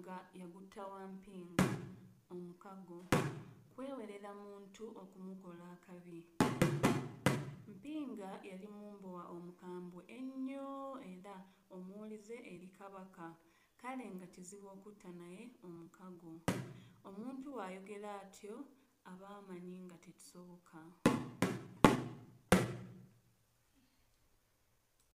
nga yagutta Wampinga omukago kwewerera muntu okumukola akabi. Mpinga yali mumbowa omukambwe ennyo era omuwulize eri Kabaka kale nga kizibu okutta naye omukago. Omuntu bw'ayogera atyo aba amanyi nga tekisoboka.